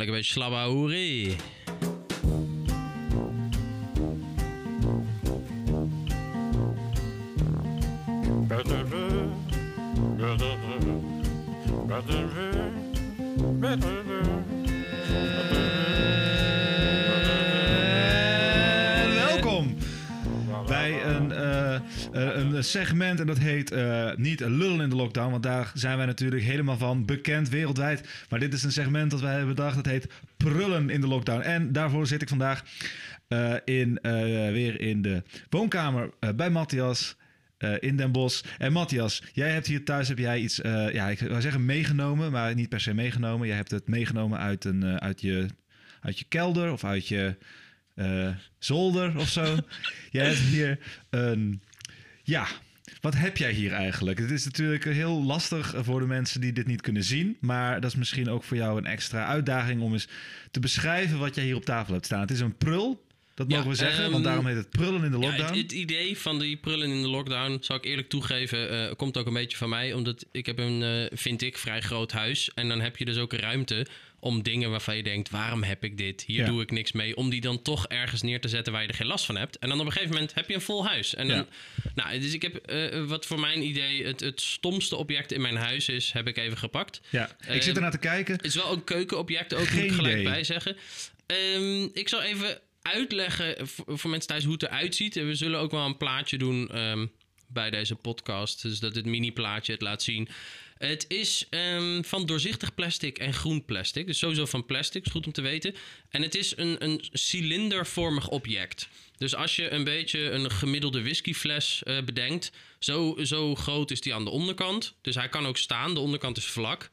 Lekker beetje slabba En een segment en dat heet eh, niet lullen in de lockdown, want daar zijn wij natuurlijk helemaal van bekend wereldwijd. Maar dit is een segment dat wij hebben bedacht, dat heet prullen in de lockdown. En daarvoor zit ik vandaag eh, in, eh, weer in de woonkamer bij Matthias. in Den Bosch. En Matthias, jij hebt hier thuis heb jij iets, ja, ik zou zeggen meegenomen, maar niet per se meegenomen. Jij hebt het meegenomen uit, een, uit, je, uit je kelder of uit je zolder of zo. jij hebt hier een, ja, wat heb jij hier eigenlijk? Het is natuurlijk heel lastig voor de mensen die dit niet kunnen zien. Maar dat is misschien ook voor jou een extra uitdaging om eens te beschrijven wat jij hier op tafel hebt staan. Het is een prul, dat Ja, mogen we zeggen, ehm, want daarom heet het prullen in de Ja, lockdown. het, het idee van die prullen in de lockdown, zal ik eerlijk toegeven, eh, komt ook een beetje van mij. Omdat ik heb een, eh, vind ik, vrij groot huis. En dan heb je dus ook ruimte om dingen waarvan je denkt, waarom heb ik dit? Hier Ja. doe ik niks mee. Om die dan toch ergens neer te zetten waar je er geen last van hebt. En dan op een gegeven moment heb je een vol huis. En dan, nou, dus ik heb, eh, wat voor mijn idee het, het stomste object in mijn huis is, heb ik even gepakt. ja, ik ehm, zit ernaar te kijken. Het is wel een keukenobject, ook Geen moet ik gelijk idee. bij zeggen. Ehm, ik zal even uitleggen voor, voor mensen thuis hoe het eruit ziet. En we zullen ook wel een plaatje doen ehm, bij deze podcast. Dus dat het mini-plaatje het laat zien. Het is ehm, van doorzichtig plastic en groen plastic. Dus sowieso van plastic, is goed om te weten. En het is een, een cilindervormig object. Dus als je een beetje een gemiddelde whiskyfles eh, bedenkt... Zo, zo groot is die aan de onderkant. Dus hij kan ook staan. De onderkant is vlak.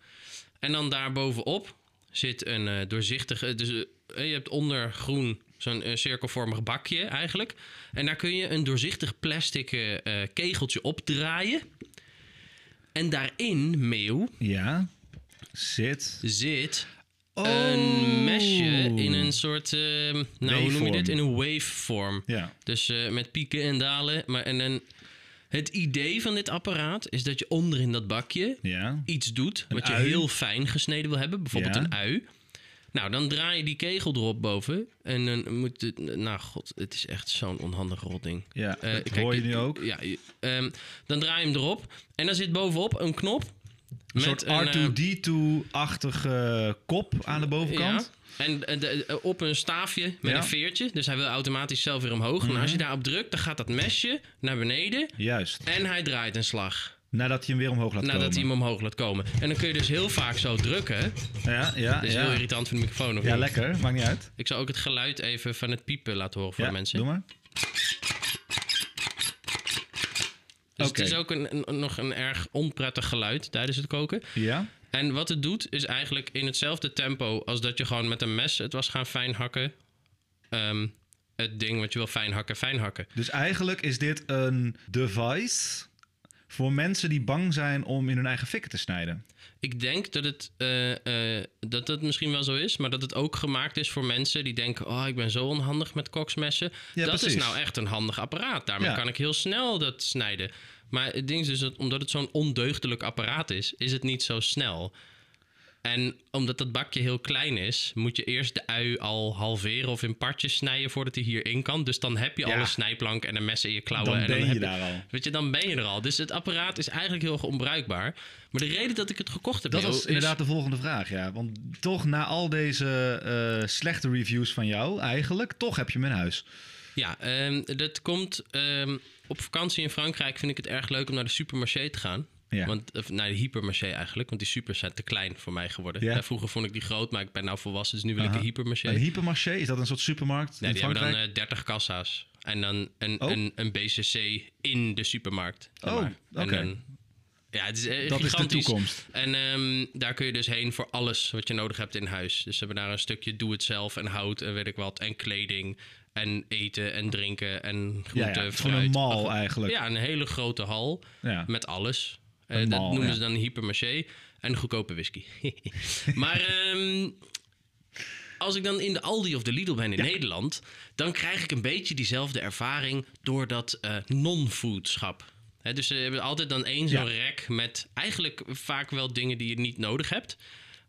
En dan daarbovenop zit een eh, doorzichtige... Dus, eh, je hebt onder groen zo'n cirkelvormig bakje eigenlijk. En daar kun je een doorzichtig plastic kegeltje opdraaien. En daarin, meeuw, Ja, zit. zit Oh. een mesje in een soort... eh, nou, hoe noem je Waveform. dit? In een waveform. Ja, Dus eh, met pieken en dalen. Maar, en dan, het idee van dit apparaat is dat je onder in dat bakje ja. iets doet Een wat je ui. heel fijn gesneden wil hebben, bijvoorbeeld Ja. een ui. Nou, dan draai je die kegel erop boven. En dan moet het. Nou, god, het is echt zo'n onhandig rotding. Ja, Eh, kijk, hoor je nu ook. Ja, ehm, dan draai je hem erop. En dan zit bovenop een knop. Een soort eh, R2D2-achtige kop aan de bovenkant. ja. En eh, de- eh, op een staafje met Ja. Mhm. een veertje. Dus hij wil automatisch zelf weer omhoog. En als je daarop drukt, dan gaat dat mesje naar beneden. Juist, En hij draait een slag. Nadat je hem weer omhoog laat Nadat komen. hij hem omhoog laat komen. En dan kun je dus heel vaak zo drukken. Ja, ja, Dat is ja. heel irritant voor de microfoon. Of Ja, niet? lekker. Maakt niet uit. Ik zal ook het geluid even van het piepen laten horen voor ja, de mensen. doe maar. Dus het is ook een, een- nog een erg onprettig geluid tijdens het koken. Ja, En wat het doet, is eigenlijk in hetzelfde tempo als dat je gewoon met een mes het was gaan fijn hakken. Ehm, het ding wat je wil fijn hakken, fijn hakken. dus eigenlijk is dit een device voor mensen die bang zijn om in hun eigen fikken te snijden. Ik denk dat het, eh, eh, dat het misschien wel zo is, maar dat het ook gemaakt is voor mensen die denken: Oh, ik ben zo onhandig met koksmessen. Ja, dat precies. is nou echt een handig apparaat. Daarmee Ja. kan ik heel snel dat snijden. Maar het ding is dus, dat, omdat het zo'n ondeugdelijk apparaat is, is het niet zo snel. En omdat dat bakje heel klein is, moet je eerst de ui al halveren of in partjes snijden voordat hij hierin kan. Dus dan heb je Ja. al een snijplank en een mes in je klauwen. Dan en ben dan je heb daar al. Weet je, dan ben je er al. Dus het apparaat is eigenlijk heel erg onbruikbaar. Maar de reden dat ik het gekocht heb, Dat was is- inderdaad de volgende vraag, ja. Want toch na al deze eh, slechte reviews van jou eigenlijk, toch heb je mijn huis. Ja, ehm, dat komt ehm, op vakantie in Frankrijk. Vind ik het erg leuk om naar de supermarché te gaan. Ja. Want, naar de hypermarché eigenlijk. Want die supers zijn te klein voor mij geworden. Ja. Ja, vroeger vond ik die groot, maar ik ben nou volwassen. Dus nu wil ik een hypermarché. Een hypermarché, is dat een soort supermarkt Nee, in die hebben dan eh 30 kassa's. En dan een, Oh. een, een BCC in de supermarkt. Oh, oké. Ja, het is eh, dat is de toekomst. En ehm, daar kun je dus heen voor alles wat je nodig hebt in huis. Dus ze hebben daar een stukje doe-het-zelf en hout en weet ik wat. En kleding en eten en drinken en Ja, groenten, ja, fruit. gewoon een Ach, eigenlijk. Ja, een hele grote hal Ja. met alles. Eh, dat noemen ja. ze dan hypermarché. En goedkope whisky. maar ehm, als ik dan in de Aldi of de Lidl ben in Nederland... dan krijg ik een beetje diezelfde ervaring door dat eh, non-foodschap. Dus ze hebben altijd dan één zo'n Ja. rek met eigenlijk vaak wel dingen die je niet nodig hebt...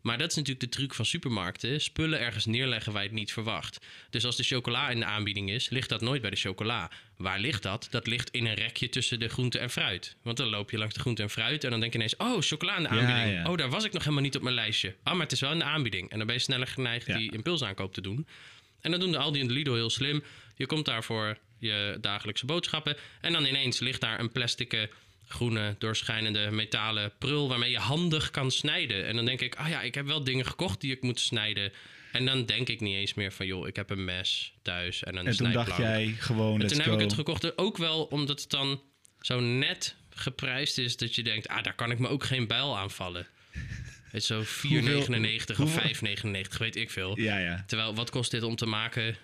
Maar dat is natuurlijk de truc van supermarkten. Spullen ergens neerleggen waar je het niet verwacht. Dus als de chocola in de aanbieding is, ligt dat nooit bij de chocola. Waar ligt dat? Dat ligt in een rekje tussen de groente en fruit. Want dan loop je langs de groente en fruit en dan denk je ineens... oh, chocola in de aanbieding. ja. Oh, daar was ik nog helemaal niet op mijn lijstje. Ah, maar het is wel in de aanbieding. En dan ben je sneller geneigd Ja. die impulsaankoop te doen. En dan doen de Aldi en de Lidl heel slim. Je komt daar voor je dagelijkse boodschappen. En dan ineens ligt daar een plastic groene, doorschijnende metalen prul... waarmee je handig kan snijden. En dan denk ik, ah ja, ik heb wel dingen gekocht die ik moet snijden. En dan denk ik niet eens meer van, joh, ik heb een mes thuis en een En toen dacht jij gewoon, En toen go. heb ik het gekocht. Ook wel omdat het dan zo net geprijsd is dat je denkt, ah, daar kan ik me ook geen bijl aanvallen. Het is zo 4,99 of hoeveel- 5,99, weet ik veel. Ja, ja. Terwijl, wat kost dit om te maken?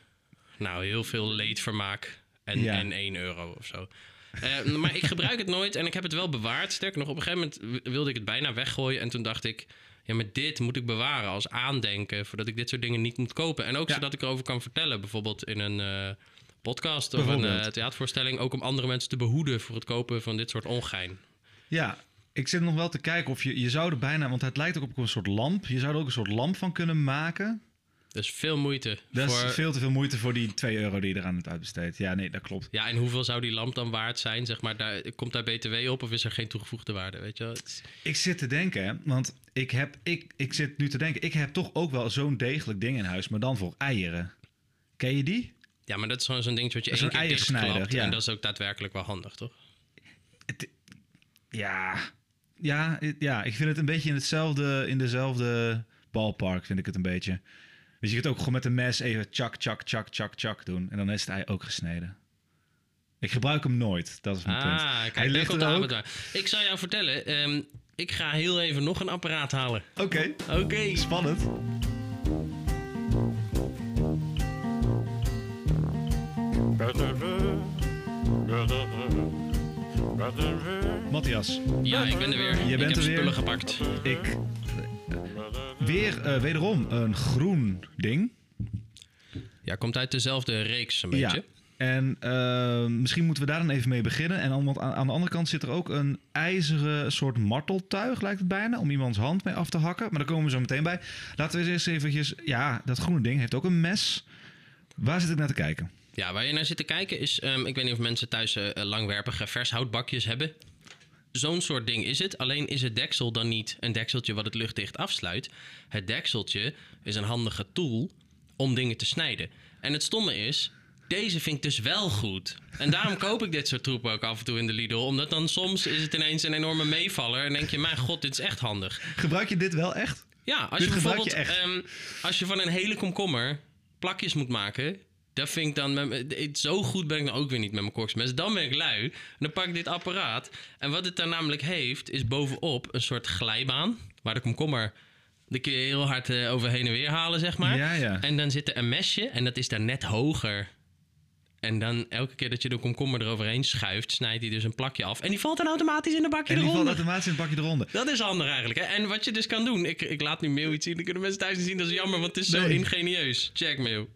Nou, heel veel leedvermaak en, Ja. en 1 euro of zo. Eh, maar ik gebruik het nooit en ik heb het wel bewaard. Sterker nog, op een gegeven moment wilde ik het bijna weggooien. En toen dacht ik, ja, maar dit moet ik bewaren als aandenken... voordat ik dit soort dingen niet moet kopen. En ook Ja. zodat ik erover kan vertellen. Bijvoorbeeld in een eh, podcast of een eh, theatervoorstelling. Ook om andere mensen te behoeden voor het kopen van dit soort ongein. Ja, ik zit nog wel te kijken of je... Je zou er bijna... Want het lijkt ook op een soort lamp. Je zou er ook een soort lamp van kunnen maken. Dus veel moeite. Dat voor... is veel te veel moeite voor die 2 euro die je eraan hebt uitbesteed. Ja, nee, dat klopt. Ja, en hoeveel zou die lamp dan waard zijn? Zeg maar, daar, komt daar BTW op of is er geen toegevoegde waarde? Weet je wel? Het is- Ik zit te denken, want ik, heb, ik, ik zit nu te denken... Ik heb toch ook wel zo'n degelijk ding in huis, maar dan voor eieren. Ken je die? Ja, maar dat is gewoon zo'n dingetje wat je één een keer dichtklapt. ja. En dat is ook daadwerkelijk wel handig, toch? Ja, ja, ja, ik vind het een beetje in, hetzelfde, in dezelfde ballpark, vind ik het een beetje. Dus je kunt ook gewoon met een mes even tjak, tjak, tjak, tjak, tjak doen. En dan is het ei ook gesneden. Ik gebruik hem nooit, dat is mijn punt. Ah, kijk, Hij ligt er de ook. Ik zal jou vertellen, ehm, ik ga heel even nog een apparaat halen. Oké, Oké. spannend. Matthias, Ja, ik ben er weer. Je ik bent heb er weer. spullen gepakt. ik... Weer, eh, wederom, een groen ding. Ja, komt uit dezelfde reeks een beetje. Ja. En eh, misschien moeten we daar dan even mee beginnen. En aan, de andere kant zit er ook een ijzeren soort marteltuig, lijkt het bijna, om iemands hand mee af te hakken. Maar daar komen we zo meteen bij. Laten we eens eventjes... Ja, dat groene ding heeft ook een mes. Waar zit ik naar te kijken? Ja, waar je naar zit te kijken is... ehm, ik weet niet of mensen thuis eh, langwerpige vershoutbakjes hebben. Zo'n soort ding is het. Alleen is het deksel dan niet een dekseltje wat het luchtdicht afsluit. Het dekseltje is een handige tool om dingen te snijden. En het stomme is... Deze vind ik dus wel goed. En daarom koop ik dit soort troepen ook af en toe in de Lidl. Omdat dan soms is het ineens een enorme meevaller. En denk je, mijn god, dit is echt handig. Gebruik je dit wel echt? Ja, als Dit je bijvoorbeeld je ehm, als je van een hele komkommer plakjes moet maken, dat vind ik dan met zo goed ben ik nou ook weer niet met mijn koksmes. Dan ben ik lui. En dan pak ik dit apparaat en wat het daar namelijk heeft is bovenop een soort glijbaan waar de komkommer die kun je heel hard eh, over heen en weer halen, zeg maar. Ja, ja. En dan zit er een mesje en dat is daar net hoger. En dan elke keer dat je de komkommer eroverheen schuift, snijdt hij dus een plakje af. En die valt dan automatisch in een bakje En die valt eronder. automatisch in het bakje eronder. Dat is handig eigenlijk. Hè? En wat je dus kan doen. Ik, ik laat nu Mail iets zien. Dan kunnen mensen thuis niet zien. Dat is jammer, want het is zo ingenieus. Check Mail.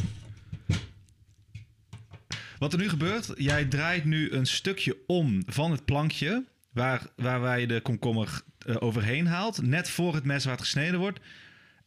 Wat er nu gebeurt, jij draait nu een stukje om van het plankje waar, waar wij de komkommer eh, overheen haalt, net voor het mes waar het gesneden wordt.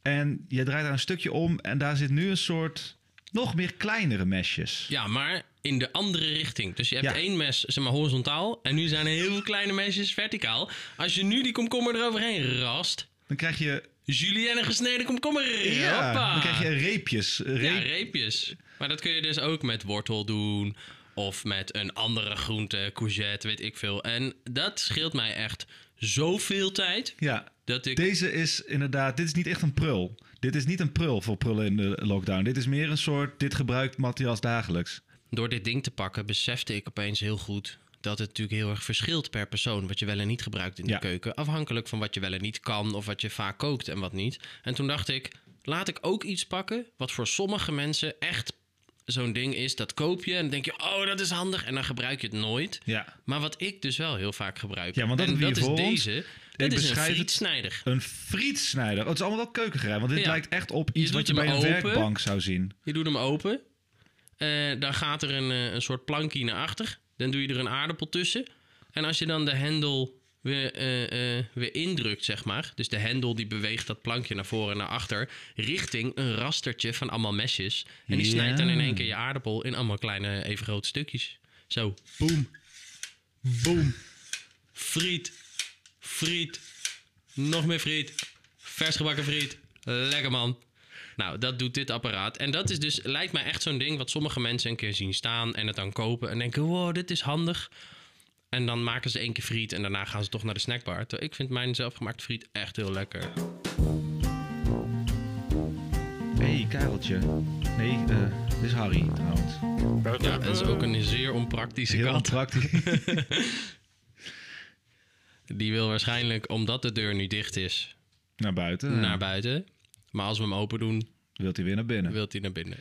En je draait daar een stukje om en daar zit nu een soort nog meer kleinere mesjes. Ja, maar in de andere richting. Dus je hebt Ja. één mes zeg maar, horizontaal. En nu zijn er heel veel kleine mesjes verticaal. Als je nu die komkommer eroverheen rast. Dan krijg je, Julienne gesneden komkommer. ja, Hoppa. dan krijg je reepjes. Ja, Reep- reepjes. Maar dat kun je dus ook met wortel doen. Of met een andere groente, courgette, weet ik veel. En dat scheelt mij echt zoveel tijd. ja, Dat ik deze is inderdaad, dit is niet echt een prul. Dit is niet een prul voor prullen in de lockdown. Dit is meer een soort, dit gebruikt Matthias dagelijks. Door dit ding te pakken besefte ik opeens heel goed dat het natuurlijk heel erg verschilt per persoon wat je wel en niet gebruikt in de Ja. keuken. Afhankelijk van wat je wel en niet kan of wat je vaak kookt en wat niet. En toen dacht ik, laat ik ook iets pakken wat voor sommige mensen echt zo'n ding is. Dat koop je en dan denk je, oh dat is handig en dan gebruik je het nooit. Ja. Maar wat ik dus wel heel vaak gebruik. Ja, want dat en dat is deze. Dat is een het- frietsnijder. Een frietsnijder. Oh, het is allemaal wel keukengerij, want dit Ja. lijkt echt op iets wat je bij een open. werkbank zou zien. Je doet hem open. Eh, dan gaat er een, eh, een soort plankje naar achter. Dan doe je er een aardappel tussen. En als je dan de hendel weer, eh, eh, weer indrukt, zeg maar. Dus de hendel die beweegt dat plankje naar voren en naar achter. Richting een rastertje van allemaal mesjes. En die Ja. snijdt dan in één keer je aardappel in allemaal kleine, even grote stukjes. Zo, boem, boem. Friet, friet, nog meer friet. Vers gebakken friet. Lekker man. Nou, dat doet dit apparaat. En dat is dus, lijkt mij echt zo'n ding wat sommige mensen een keer zien staan en het dan kopen en denken: wow, dit is handig. En dan maken ze één keer friet en daarna gaan ze toch naar de snackbar. Terwijl Ik vind mijn zelfgemaakt friet echt heel lekker. Hey, Kareltje. Nee, eh, dit is Harry trouwens. Ja, dat is ook een zeer onpraktische Heel kat. praktisch. Die wil waarschijnlijk, omdat de deur nu dicht is, naar buiten. naar buiten. Maar als we hem open doen, Wilt hij weer naar binnen. wil hij naar binnen.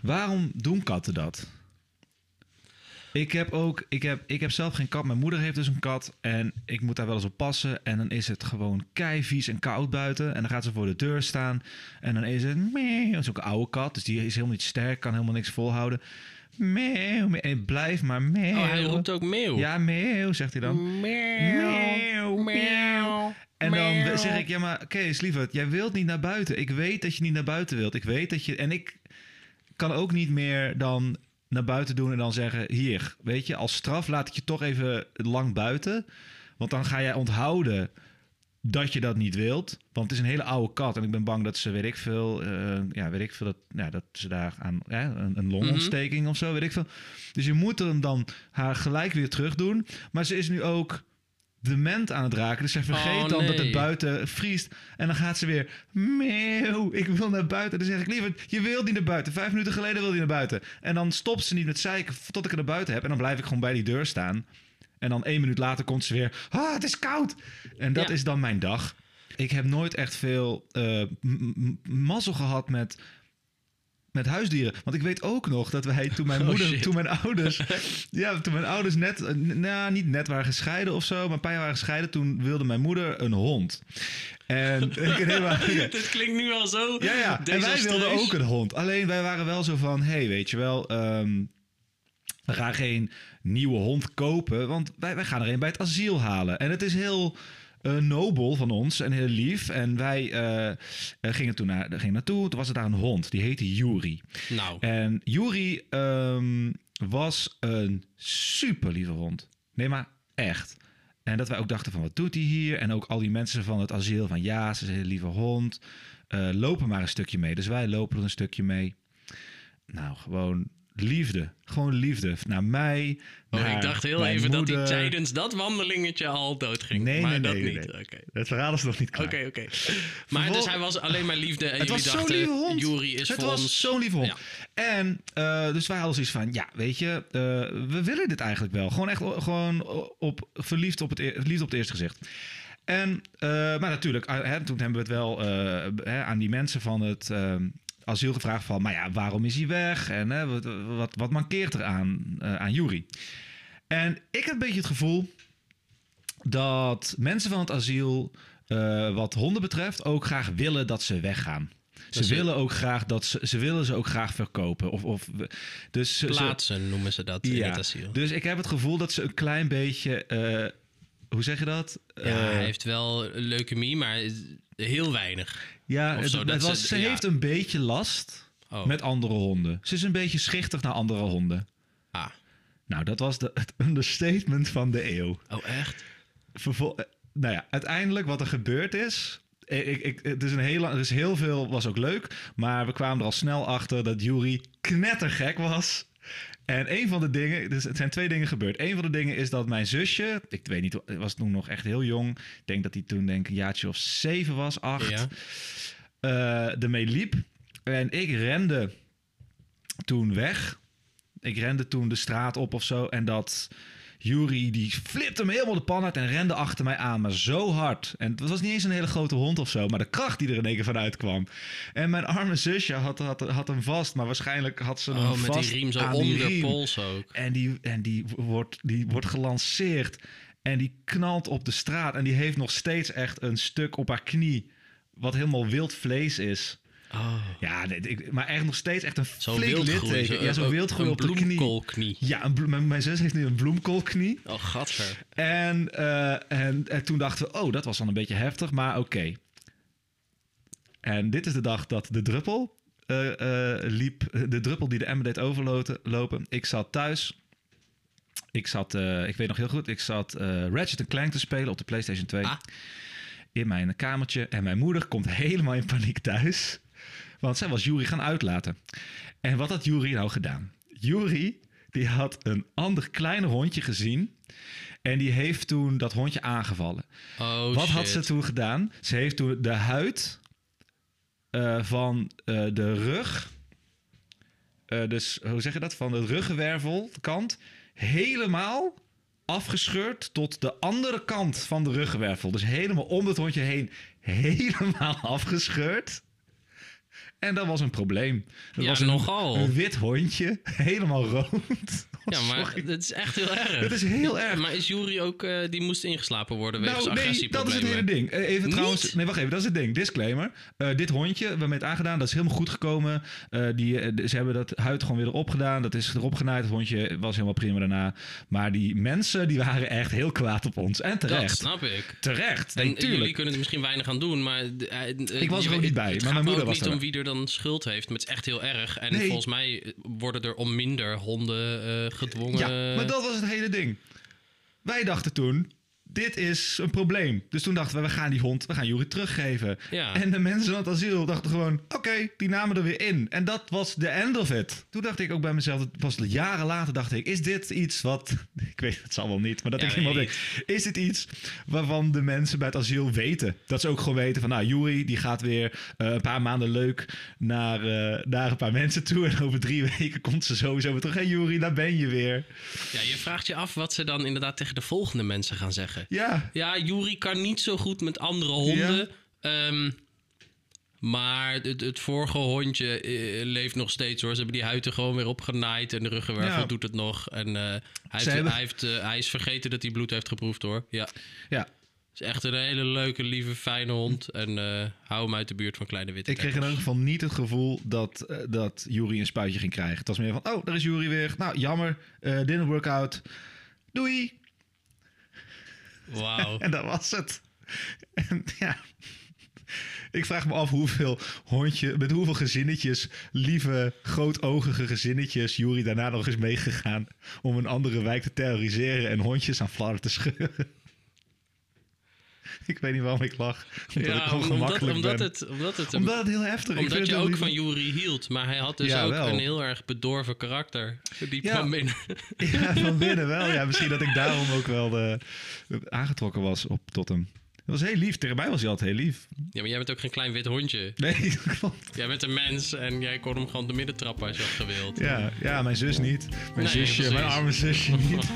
Waarom doen katten dat? Ik heb ook, ik heb, ik heb zelf geen kat. Mijn moeder heeft dus een kat. En ik moet daar wel eens op passen. En dan is het gewoon kei vies en koud buiten. En dan gaat ze voor de deur staan. En dan is het meeuw. Dat is ook een oude kat. Dus die is helemaal niet sterk. Kan helemaal niks volhouden. Meeuw. meeuw. En het blijft maar meeuw. Oh, hij roept ook meeuw. Ja, meeuw, zegt hij dan. Meeuw, meeuw. En dan zeg ik, ja maar Kees, lieverd, jij wilt niet naar buiten. Ik weet dat je niet naar buiten wilt. Ik weet dat je... En ik kan ook niet meer dan naar buiten doen en dan zeggen... Hier, weet je, als straf laat ik je toch even lang buiten. Want dan ga jij onthouden dat je dat niet wilt. Want het is een hele oude kat. En ik ben bang dat ze, weet ik veel... eh, ja, weet ik veel, dat, ja, dat ze daar aan... Ja, een, een longontsteking of zo, weet ik veel. Dus je moet hem dan haar gelijk weer terug doen. Maar ze is nu ook dement aan het raken. Dus zij vergeet Oh, dan dat het buiten vriest. En dan gaat ze weer... Meeuw, ik wil naar buiten. Dan zeg ik, liever, je wilt niet naar buiten. Vijf minuten geleden wilde je naar buiten. En dan stopt ze niet met zeiken tot ik er naar buiten heb. En dan blijf ik gewoon bij die deur staan. En dan één minuut later komt ze weer... Ah, het is koud! En dat Ja. is dan mijn dag. Ik heb nooit echt veel m- mazzel gehad met... Met huisdieren. Want ik weet ook nog dat wij toen mijn Oh, moeder, shit. toen mijn ouders. ja, toen mijn ouders net. eh, Nou, niet net waren gescheiden of zo. Maar een paar jaar waren gescheiden. Toen wilde mijn moeder een hond. En ik helemaal. Dit klinkt nu al zo Ja, ja. En wij wilden ook een hond. Alleen wij waren wel zo van: hey, weet je wel. ehm, we gaan geen nieuwe hond kopen. Want wij, wij gaan er een bij het asiel halen. En het is heel. eh, nobel van ons en heel lief. En wij eh, eh, gingen toen naar, gingen naartoe. Toen was er daar een hond. Die heette Yuri. Nou, En Yuri ehm, was een super lieve hond. Nee, maar echt. En dat wij ook dachten van, wat doet hij hier? En ook al die mensen van het asiel van, ja, ze is een hele lieve hond. Lopen maar een stukje mee. Dus wij lopen er een stukje mee. Nou, gewoon liefde. Gewoon liefde. Naar mij, oh, naar ik dacht heel even dat hij tijdens dat wandelingetje al dood ging. Nee, maar nee, dat nee, niet. nee. Het verhaal is nog niet klaar. Oké, oké. Maar dus hij was alleen maar liefde en Het was zo'n lieve hond. Jury is het voor was zo'n lieve hond. Ja. En eh, dus wij hadden zoiets van, ja, weet je, eh, we willen dit eigenlijk wel. Gewoon echt gewoon op, verliefd op het, e- verliefd op het eerste gezicht. En, eh, maar natuurlijk, hè, toen hebben we het wel hè, aan die mensen van het eh, asiel gevraagd van, maar ja, waarom is hij weg? En hè, wat, wat, wat mankeert er aan, eh, aan Jury? En ik heb een beetje het gevoel dat mensen van het asiel, eh, wat honden betreft, ook graag willen dat ze weggaan. Ze Dat ze- willen ook graag dat ze, ze willen ze ook graag verkopen. Of, of, dus Plaatsen noemen ze dat in ja, het asiel. dus ik heb het gevoel dat ze een klein beetje, eh, hoe zeg je dat? ja, hij heeft wel leukemie, maar heel weinig. ja, het, het was, ze- ja. heeft een beetje last Oh. met andere honden. Ze is een beetje schichtig naar andere honden. Ah. Nou, dat was de, het understatement van de eeuw. Oh, echt? Vervol- eh, nou ja, uiteindelijk wat er gebeurd is. eh, Ik, ik, het is een heel, er is heel veel, was ook leuk. Maar we kwamen er al snel achter dat Jury knettergek was. En een van de dingen, dus het zijn twee dingen gebeurd. Een van de dingen is dat mijn zusje, ik weet niet, was toen nog echt heel jong. Ik denk dat hij toen denk ik een jaartje of zeven was, acht. Ja. eh ermee liep. En ik rende toen weg. Ik rende toen de straat op of zo. En dat Jury, die flipte me helemaal de pan uit en rende achter mij aan. Maar zo hard. En het was niet eens een hele grote hond of zo. Maar de kracht die er in één keer van uitkwam. En mijn arme zusje had, had, had hem vast. Maar waarschijnlijk had ze hem Oh, met vast die riem zo aan om de pols ook. En die, en die, wordt, die wordt gelanceerd. En die knalt op de straat. En die heeft nog steeds echt een stuk op haar knie. Wat helemaal wild vlees is. Oh. Ja, nee, ik, maar echt nog steeds echt een Zo flink wildgroei. litteken. Ja, zo een- wildgroei op de knie. Ja, een mijn, mijn zus heeft nu een bloemkoolknie. Oh, gadver. En, eh, en, en toen dachten we, oh, dat was dan een beetje heftig, maar oké. En dit is de dag dat de druppel eh, eh, liep. De druppel die de emmer deed overlopen. Ik zat thuis. Ik zat, ik weet nog heel goed, ik zat Ratchet Clank te spelen op de PlayStation 2. Ah. In mijn kamertje. En mijn moeder komt helemaal in paniek thuis. Want zij was Jury gaan uitlaten. En wat had Jury nou gedaan? Jury, die had een ander kleiner hondje gezien. En die heeft toen dat hondje aangevallen. Oh, Wat had ze toen gedaan? Ze heeft toen de huid eh, van eh, de rug, eh, dus hoe zeg je dat? Van de ruggenwervelkant helemaal afgescheurd tot de andere kant van de ruggenwervel. Dus helemaal om het hondje heen, helemaal afgescheurd. En dat was een probleem. Dat Ja, was een, nogal. een wit hondje, helemaal rood. Ja, maar dat is echt heel erg. Het is heel erg. Maar is Jury ook... eh, die moest ingeslapen worden wegens Nou, nee, dat is het hele ding. Eh, Even Niet? trouwens, nee, wacht even, dat is het ding. Disclaimer. Eh, dit hondje, waarmee het aangedaan, dat is helemaal goed gekomen. Die, ze hebben dat huid gewoon weer erop gedaan. Dat is erop genaaid. Het hondje was helemaal prima daarna. Maar die mensen, die waren echt heel kwaad op ons. En Dat terecht. snap ik. Terecht. En jullie kunnen er misschien weinig aan doen, maar... Ik was er ook niet bij, Het maar mijn moeder ook was niet er om wel. wie er dan schuld heeft, maar het is echt heel erg. En Nee. volgens mij worden er om minder honden eh, gedwongen... Ja, maar dat was het hele ding. Wij dachten toen, dit is een probleem. Dus toen dachten we, we gaan die hond, we gaan Jury teruggeven. Ja. En de mensen van het asiel dachten gewoon, oké, die namen er weer in. En dat was de end of it. Toen dacht ik ook bij mezelf, het was jaren later dacht ik, is dit iets wat, ik weet het zal wel niet, maar dat Ja, ik nee. denk, is dit iets waarvan de mensen bij het asiel weten? Dat ze ook gewoon weten van, nou, Jury die gaat weer eh, een paar maanden leuk naar, eh, naar een paar mensen toe. En over drie weken komt ze sowieso weer terug. Hé hey, Jury, daar ben je weer. Ja, je vraagt je af wat ze dan inderdaad tegen de volgende mensen gaan zeggen. Ja, Ja, Jury kan niet zo goed met andere honden. Ehm, maar het, het vorige hondje eh, leeft nog steeds hoor. Ze hebben die huid er gewoon weer opgenaaid en de ruggenwervel Ja. doet het nog. En eh, hij, heeft, hebben- hij, heeft, eh, hij is vergeten dat hij bloed heeft geproefd hoor. Ja, ja. het is echt een hele leuke, lieve, fijne hond. En hou hem uit de buurt van kleine witte Ik kreeg in elk geval niet het gevoel dat, dat Jury een spuitje ging krijgen. Het was meer van, oh, daar is Jury weer. Nou, jammer, eh didn't work out. Doei. Wauw. En dat was het. En ja, ik vraag me af hoeveel hondje, met hoeveel gezinnetjes, lieve, grootogige gezinnetjes, Jury daarna nog is meegegaan om een andere wijk te terroriseren en hondjes aan flarden te scheuren. Ik weet niet waarom ik lach. Omdat ik Ja, omdat, gemakkelijk omdat, ben. het, omdat het... omdat het heel heftig is. Omdat je ook van Jury hield. Maar hij had dus Ja, ook wel. een heel erg bedorven karakter. Die Ja. kwam binnen. Ja, van binnen wel. Ja, misschien dat ik daarom ook wel eh, aangetrokken was op, tot hem. Dat was heel lief. Tegen mij was hij altijd heel lief. Ja, maar jij bent ook geen klein wit hondje. Nee, klopt. Jij bent een mens en jij kon hem gewoon de midden trappen als je had gewild. Ja, ja, mijn zus niet. Mijn Nee, zusje, precies. mijn arme zusje niet.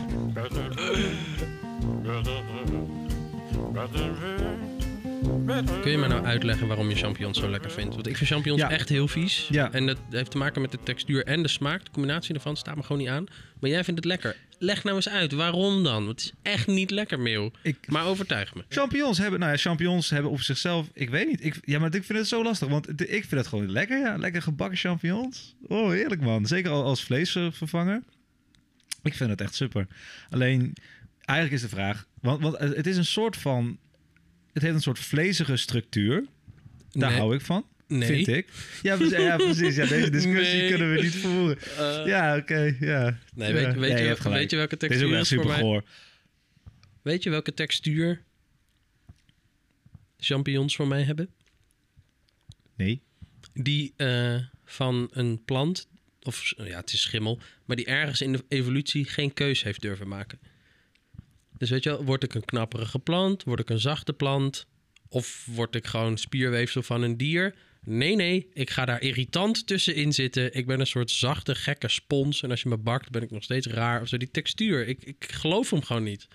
Kun je mij nou uitleggen waarom je champignons zo lekker vindt? Want ik vind champignons Ja. echt heel vies. Ja. En dat heeft te maken met de textuur en de smaak. De combinatie ervan staat me gewoon niet aan. Maar jij vindt het lekker. Leg nou eens uit, waarom dan? Want het is echt niet lekker, Meeuw. Ik, Maar overtuig me. champignons hebben, nou ja, champignons hebben op zichzelf, ik weet niet. Ik, ja, maar ik vind het zo lastig, want ik vind het gewoon lekker. Ja, lekker gebakken champignons. Oh, heerlijk man. Zeker al als vleesvervanger. Ik vind het echt super. Alleen, eigenlijk is de vraag, want, want het is een soort van, het heeft een soort vlezige structuur. Daar Nee. hou ik van. Nee. Vind ik. Ja, precies. Ja, precies. Ja, deze discussie Nee. kunnen we niet voeren. Eh, Ja, oké. ja. Nee, weet, weet, Ja, je, weet je welke Dit is ook textuur echt is voor super mij? goor. Weet je welke textuur champignons voor mij hebben? Nee. Die eh, van een plant, of ja, het is schimmel, maar die ergens in de evolutie geen keus heeft durven maken. Dus weet je wel, word ik een knapperige plant? Word ik een zachte plant? Of word ik gewoon spierweefsel van een dier? Nee, nee, ik ga daar irritant tussenin zitten. Ik ben een soort zachte, gekke spons. En als je me bakt, ben ik nog steeds raar. Of zo, die textuur. Ik, ik geloof hem gewoon niet.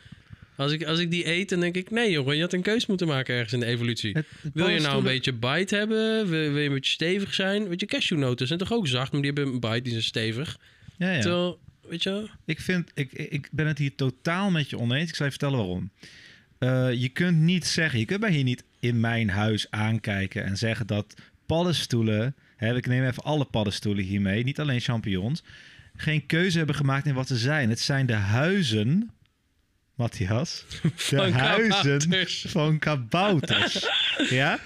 Als ik, als ik die eet, dan denk ik... Nee, jongen, je had een keus moeten maken ergens in de evolutie. Het- het Wil je nou een beetje bite hebben? Wil, wil je een beetje stevig zijn? Weet je, cashewnoten zijn toch ook zacht, maar die hebben een bite, die zijn stevig. Ja, ja. Terwijl, weet je? Ik, vind, ik, ik ben het hier totaal met je oneens. Ik zal je vertellen waarom. Eh, je kunt niet zeggen, je kunt mij hier niet in mijn huis aankijken en zeggen dat paddenstoelen, hè, ik neem even alle paddenstoelen hiermee, niet alleen champignons, geen keuze hebben gemaakt in wat ze zijn. Het zijn de huizen, Matthias, de Van huizen kabouters. van kabouters. ja?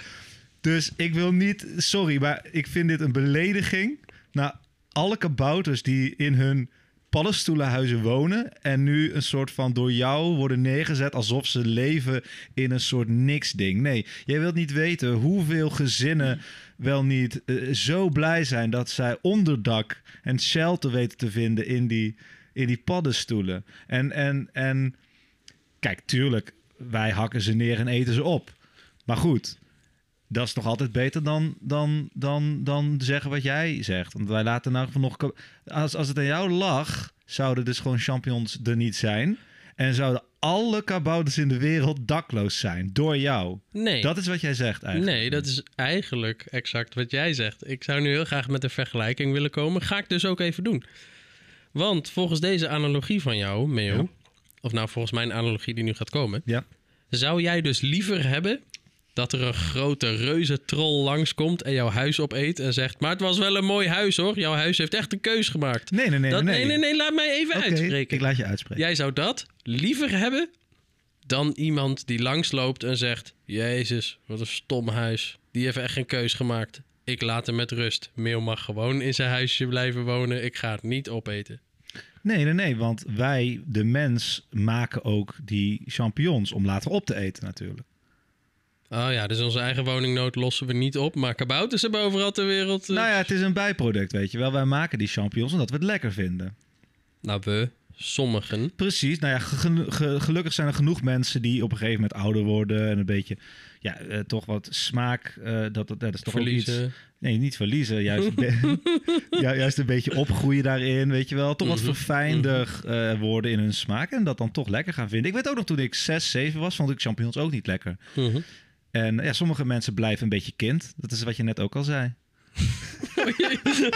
Dus ik wil niet, sorry, maar ik vind dit een belediging naar alle kabouters die in hun paddenstoelenhuizen wonen en nu een soort van door jou worden neergezet alsof ze leven in een soort niks ding. Nee, jij wilt niet weten hoeveel gezinnen wel niet eh, zo blij zijn dat zij onderdak en shelter weten te vinden in die, in die paddenstoelen. En, en, en kijk, tuurlijk, wij hakken ze neer en eten ze op. Maar goed, dat is nog altijd beter dan, dan, dan, dan zeggen wat jij zegt. Want wij laten nou van nog... Als, als het aan jou lag, zouden dus gewoon champignons er niet zijn. En zouden alle kabouters in de wereld dakloos zijn. Door jou. Nee. Dat is wat jij zegt eigenlijk. Nee, dat is eigenlijk exact wat jij zegt. Ik zou nu heel graag met een vergelijking willen komen. Ga ik dus ook even doen. Want volgens deze analogie van jou, Meo, Ja. of nou volgens mijn analogie die nu gaat komen, Ja. zou jij dus liever hebben dat er een grote reuze troll langskomt en jouw huis opeet en zegt: Maar het was wel een mooi huis hoor. Jouw huis heeft echt een keus gemaakt. Nee, nee, nee. dat, nee, nee, nee, nee, laat mij even uitspreken. ik laat je uitspreken. Jij zou dat liever hebben dan iemand die langsloopt en zegt: Jezus, wat een stom huis. Die heeft echt geen keus gemaakt. Ik laat hem met rust. Meel mag gewoon in zijn huisje blijven wonen. Ik ga het niet opeten. Nee, nee, nee. Want wij, de mens, maken ook die champignons om later op te eten natuurlijk. Oh ja, dus onze eigen woningnood lossen we niet op. Maar kabouters hebben overal ter wereld. eh, Nou ja, het is een bijproduct, weet je wel. Wij maken die champignons omdat we het lekker vinden. nou, we, sommigen. Precies. Nou ja, ge- ge- gelukkig zijn er genoeg mensen die op een gegeven moment ouder worden en een beetje, ja, eh, toch wat smaak. eh, dat, dat, dat is toch ook iets. Verliezen. Nee, niet verliezen. Juist, ja, juist een beetje opgroeien daarin, weet je wel. Toch wat Mhm. verfijnder worden in hun smaak en dat dan toch lekker gaan vinden. Ik weet ook nog toen ik 6, 7 was, vond ik champignons ook niet lekker. Mhm. En ja, sommige mensen blijven een beetje kind. Dat is wat je net ook al zei.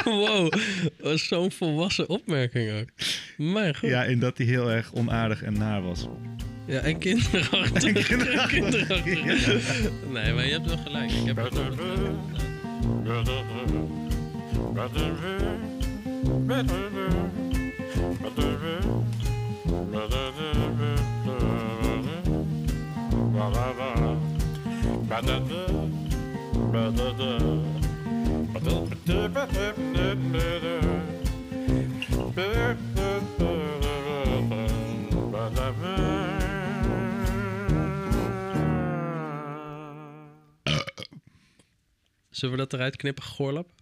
wow, wat zo'n volwassen opmerking ook. Mijn god. Ja, Ja, in dat hij heel erg onaardig en naar was. en kinderachtig. En kinderachtig. kinderachtig. Nee, maar je hebt wel gelijk. Ik heb het nog Zullen we dat eruit knippen, Goorlap?